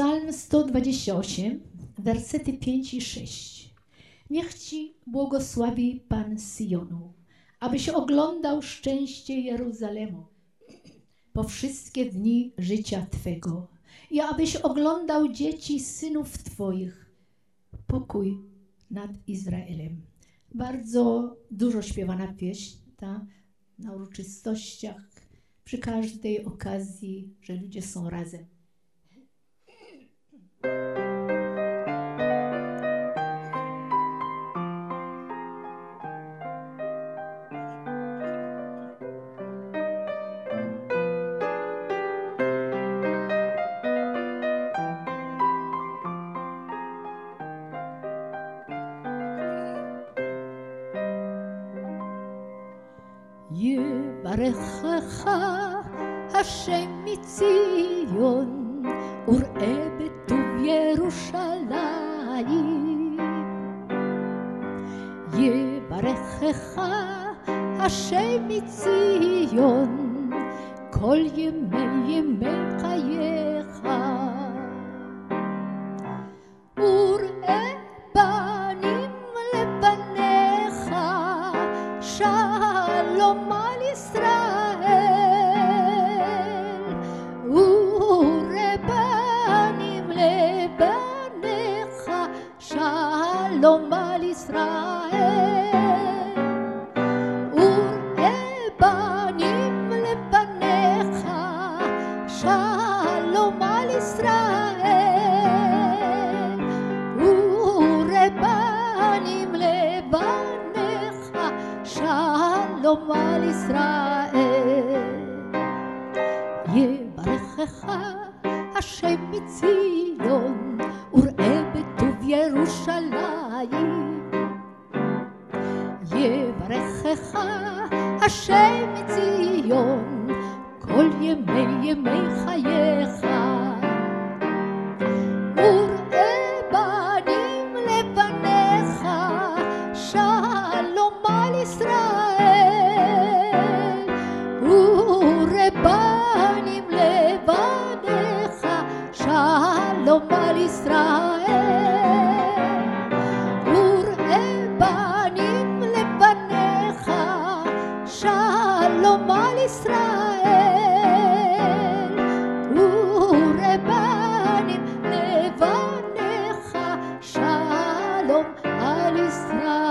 Psalm 128, wersety 5 i 6. Niech Ci błogosławi Pan Syjonu, abyś oglądał szczęście Jeruzalemu po wszystkie dni życia Twego i abyś oglądał dzieci synów Twoich. Pokój nad Izraelem. Bardzo dużo śpiewana pieśń ta na uroczystościach, przy każdej okazji, że ludzie są razem. יברכך השם מציון וראה בטוב ירושלים. יברכך השם מציון כל ימי ימי חייך ישראל. וראה בנים לבניך שלום על ישראל. וראה בנים לבניך שלום על ישראל. יברכך השם מציון וראה בטוב ירושלים יברכך השם מציון כל ימי ימי חייך. וראה בנים לבניך שלום על ישראל ישראל. ורבנים נבנך שלום על ישראל.